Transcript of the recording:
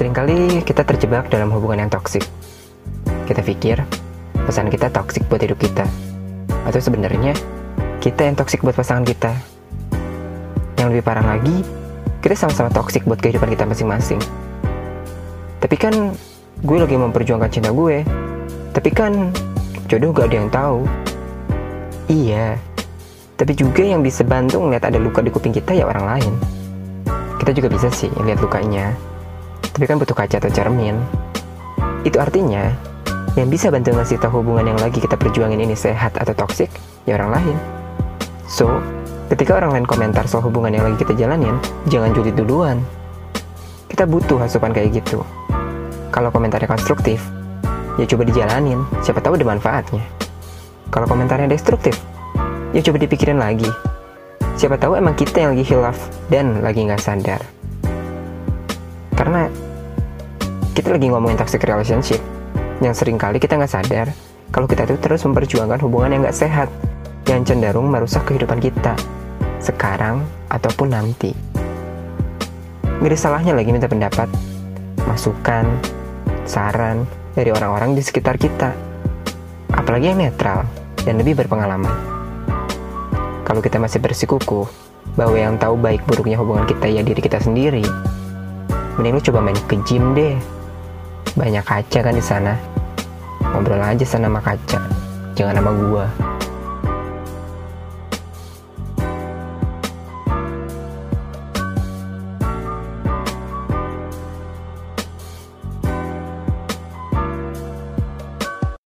Seringkali kita terjebak dalam hubungan yang toksik. Kita pikir pasangan kita toksik buat hidup kita. Atau sebenarnya kita yang toksik buat pasangan kita. Yang lebih parah lagi, kita sama-sama toksik buat kehidupan kita masing-masing. Tapi kan gue lagi memperjuangkan cinta gue. Tapi kan jodoh gak ada yang tahu. Iya, tapi juga yang bisa bantu ngeliat ada luka di kuping kita ya orang lain. Kita juga bisa sih lihat lukanya, tapi kan butuh kaca atau cermin. Itu artinya, yang bisa bantu ngasih tahu hubungan yang lagi kita perjuangin ini sehat atau toksik, ya orang lain. So, ketika orang lain komentar soal hubungan yang lagi kita jalanin, jangan julid duluan. Kita butuh asupan kayak gitu. Kalau komentarnya konstruktif, ya coba dijalanin, siapa tahu ada manfaatnya. Kalau komentarnya destruktif, ya coba dipikirin lagi. Siapa tahu emang kita yang lagi hilaf dan lagi nggak sadar. Karena kita lagi ngomongin toxic relationship, yang sering kali kita nggak sadar kalau kita tuh terus memperjuangkan hubungan yang nggak sehat, yang cenderung merusak kehidupan kita, sekarang ataupun nanti. Gak ada salahnya lagi minta pendapat, masukan, saran dari orang-orang di sekitar kita. Apalagi yang netral dan lebih berpengalaman. Kalau kita masih bersikukuh bahwa yang tahu baik buruknya hubungan kita ya diri kita sendiri, mending lu coba main ke gym deh. Banyak kaca kan di sana. Ngobrol aja sana sama kaca, jangan sama gua.